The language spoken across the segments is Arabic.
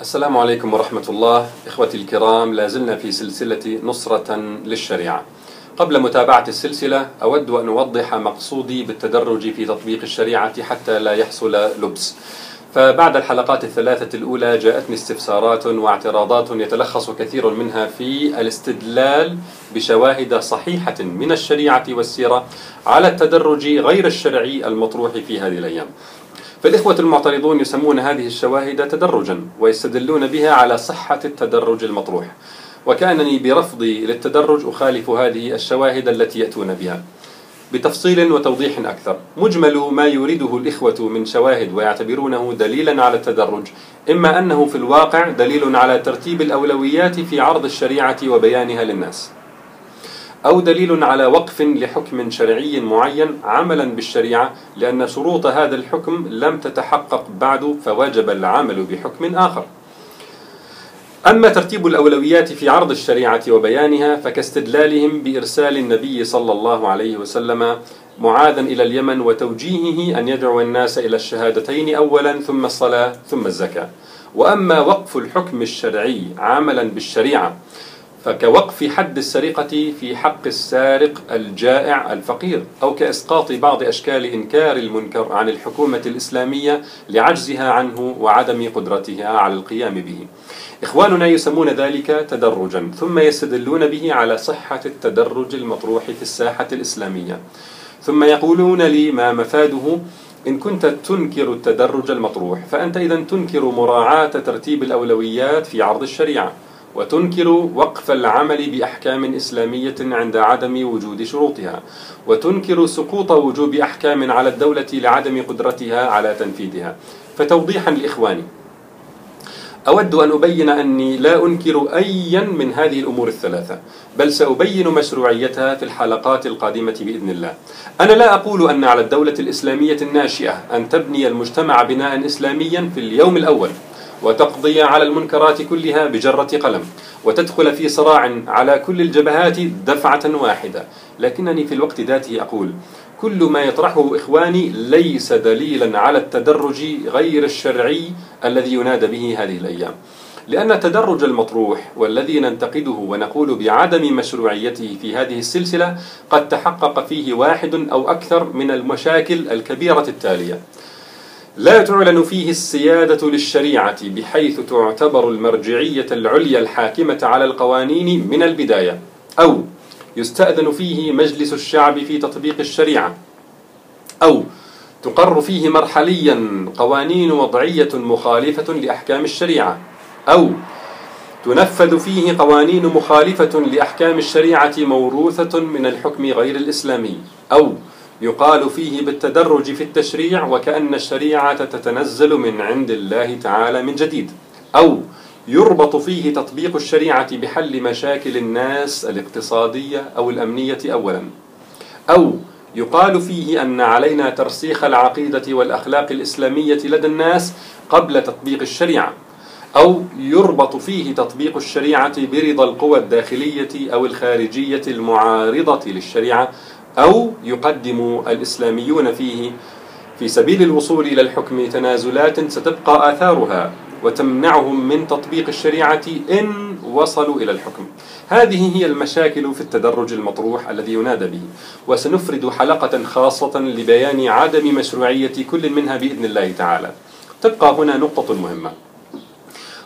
السلام عليكم ورحمة الله. إخوتي الكرام لازلنا في سلسلة نصرة للشريعة. قبل متابعة السلسلة أود أن أوضح مقصودي بالتدرج في تطبيق الشريعة حتى لا يحصل لبس. فبعد الحلقات الثلاثة الأولى جاءتني استفسارات واعتراضات يتلخص كثير منها في الاستدلال بشواهد صحيحة من الشريعة والسيرة على التدرج غير الشرعي المطروح في هذه الأيام. فالإخوة المعترضون يسمون هذه الشواهد تدرجا ويستدلون بها على صحة التدرج المطروح. وكأنني برفضي للتدرج أخالف هذه الشواهد التي يأتون بها. بتفصيل وتوضيح أكثر مجمل ما يريده الإخوة من شواهد ويعتبرونه دليلا على التدرج إما أنه في الواقع دليل على ترتيب الأولويات في عرض الشريعة وبيانها للناس. أو دليل على وقف لحكم شرعي معين عملا بالشريعة لأن شروط هذا الحكم لم تتحقق بعد فوجب العمل بحكم آخر. أما ترتيب الأولويات في عرض الشريعة وبيانها فكاستدلالهم بإرسال النبي صلى الله عليه وسلم معاذا إلى اليمن وتوجيهه أن يدعو الناس إلى الشهادتين أولا ثم الصلاة ثم الزكاة. وأما وقف الحكم الشرعي عملا بالشريعة فكوقف حد السرقة في حق السارق الجائع الفقير أو كإسقاط بعض أشكال إنكار المنكر عن الحكومة الإسلامية لعجزها عنه وعدم قدرتها على القيام به. إخواننا يسمون ذلك تدرجا ثم يستدلون به على صحة التدرج المطروح في الساحة الإسلامية. ثم يقولون لي ما مفاده إن كنت تنكر التدرج المطروح فأنت إذا تنكر مراعاة ترتيب الأولويات في عرض الشريعة. وتنكر وقف العمل بأحكام إسلامية عند عدم وجود شروطها وتنكر سقوط وجوب أحكام على الدولة لعدم قدرتها على تنفيذها. فتوضيحا لإخواني. أود أن أبين أني لا أنكر أيا من هذه الأمور الثلاثة بل سأبين مشروعيتها في الحلقات القادمة بإذن الله. أنا لا أقول أن على الدولة الإسلامية الناشئة أن تبني المجتمع بناء إسلاميا في اليوم الأول. وتقضي على المنكرات كلها بجرة قلم وتدخل في صراع على كل الجبهات دفعة واحدة. لكنني في الوقت ذاته أقول كل ما يطرحه إخواني ليس دليلا على التدرج غير الشرعي الذي ينادى به هذه الأيام. لأن التدرج المطروح والذي ننتقده ونقول بعدم مشروعيته في هذه السلسلة قد تحقق فيه واحد أو أكثر من المشاكل الكبيرة التالية. لا تعلن فيه السيادة للشريعة بحيث تعتبر المرجعية العليا الحاكمة على القوانين من البداية. أو يستأذن فيه مجلس الشعب في تطبيق الشريعة. أو تقر فيه مرحليا قوانين وضعية مخالفة لأحكام الشريعة. أو تنفذ فيه قوانين مخالفة لأحكام الشريعة موروثة من الحكم غير الإسلامي. أو يقال فيه بالتدرج في التشريع وكأن الشريعة تتنزل من عند الله تعالى من جديد. أو يربط فيه تطبيق الشريعة بحل مشاكل الناس الاقتصادية أو الأمنية أولا. أو يقال فيه أن علينا ترسيخ العقيدة والأخلاق الإسلامية لدى الناس قبل تطبيق الشريعة. أو يربط فيه تطبيق الشريعة برضا القوى الداخلية أو الخارجية المعارضة للشريعة أو يقدم الإسلاميون فيه في سبيل الوصول إلى الحكم تنازلات ستبقى آثارها وتمنعهم من تطبيق الشريعة إن وصلوا إلى الحكم. هذه هي المشاكل في التدرج المطروح الذي ينادى به وسنفرد حلقة خاصة لبيان عدم مشروعية كل منها بإذن الله تعالى. تبقى هنا نقطة مهمة.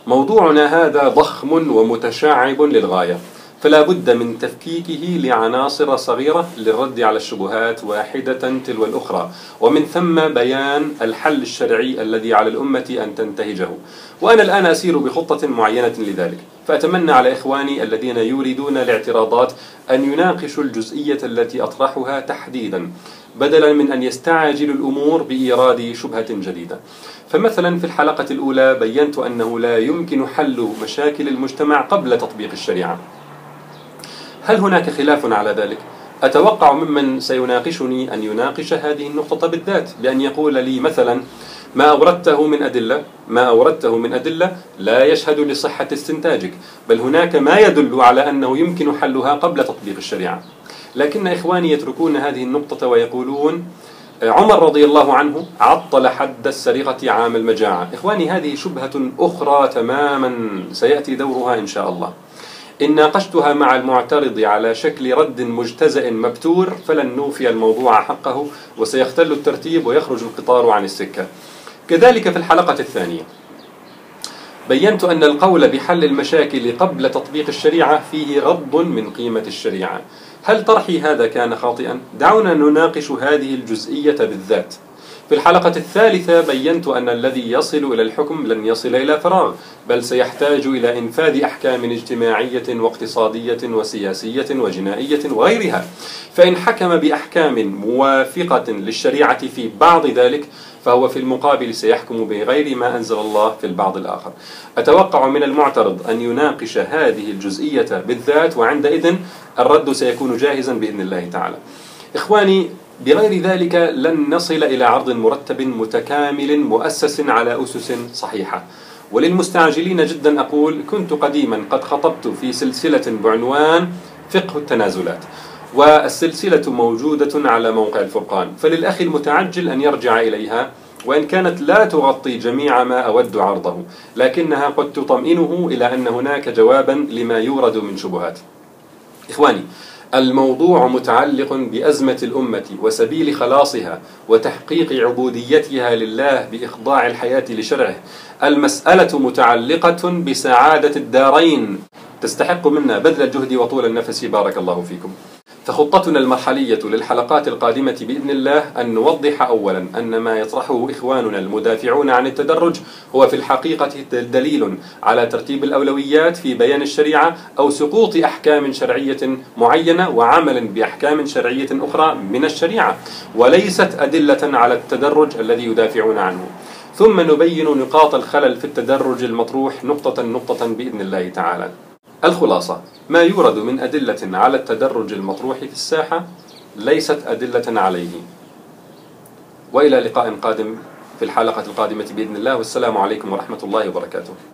موضوعنا هذا ضخم ومتشعب للغاية. فلا بد من تفكيكه لعناصر صغيرة للرد على الشبهات واحدة تلو الأخرى. ومن ثم بيان الحل الشرعي الذي على الأمة أن تنتهجه. وأنا الآن أسير بخطة معينة لذلك. فأتمنى على إخواني الذين يريدون الاعتراضات أن يناقشوا الجزئية التي أطرحها تحديدا بدلا من أن يستعجلوا الأمور بإيراد شبهة جديدة. فمثلا في الحلقة الأولى بينت أنه لا يمكن حل مشاكل المجتمع قبل تطبيق الشريعة. هل هناك خلاف على ذلك؟ أتوقع ممن سيناقشني أن يناقش هذه النقطة بالذات بأن يقول لي مثلا ما أوردته من أدلة ما أوردته من أدلة لا يشهد لصحة استنتاجك بل هناك ما يدل على أنه يمكن حلها قبل تطبيق الشريعة. لكن إخواني يتركون هذه النقطة ويقولون عمر رضي الله عنه عطل حد السرقة عام المجاعة. إخواني هذه شبهة أخرى تماما سيأتي دورها إن شاء الله. إن ناقشتها مع المعترض على شكل رد مجتزئ مبتور فلن نوفي الموضوع حقه وسيختل الترتيب ويخرج القطار عن السكة. كذلك في الحلقة الثانية. بينت أن القول بحل المشاكل قبل تطبيق الشريعة فيه غض من قيمة الشريعة. هل طرحي هذا كان خاطئا؟ دعونا نناقش هذه الجزئية بالذات. في الحلقة الثالثة بينت أن الذي يصل إلى الحكم لن يصل إلى فراغ بل سيحتاج إلى إنفاذ أحكام اجتماعية واقتصادية وسياسية وجنائية وغيرها. فإن حكم بأحكام موافقة للشريعة في بعض ذلك فهو في المقابل سيحكم بغير ما أنزل الله في البعض الآخر. أتوقع من المعترض أن يناقش هذه الجزئية بالذات وعندئذ الرد سيكون جاهزا بإذن الله تعالى. إخواني بغير ذلك لن نصل إلى عرض مرتب متكامل مؤسس على أسس صحيحة. وللمستعجلين جدا أقول كنت قديما قد خطبت في سلسلة بعنوان فقه التنازلات والسلسلة موجودة على موقع الفرقان. فللأخ المتعجل أن يرجع إليها وإن كانت لا تغطي جميع ما أود عرضه لكنها قد تطمئنه إلى أن هناك جوابا لما يورد من شبهات. إخواني الموضوع متعلق بأزمة الأمة وسبيل خلاصها وتحقيق عبوديتها لله بإخضاع الحياة لشرعه. المسألة متعلقة بسعادة الدارين. تستحق منا بذل الجهد وطول النفس. بارك الله فيكم. فخطتنا المرحلية للحلقات القادمة بإذن الله أن نوضح أولا أن ما يطرحه إخواننا المدافعون عن التدرج هو في الحقيقة دليل على ترتيب الأولويات في بيان الشريعة أو سقوط أحكام شرعية معينة وعمل بأحكام شرعية أخرى من الشريعة وليست أدلة على التدرج الذي يدافعون عنه. ثم نبين نقاط الخلل في التدرج المطروح نقطة نقطة بإذن الله تعالى. الخلاصة ما يورد من أدلة على التدرج المطروح في الساحة ليست أدلة عليه. وإلى لقاء قادم في الحلقة القادمة بإذن الله والسلام عليكم ورحمة الله وبركاته.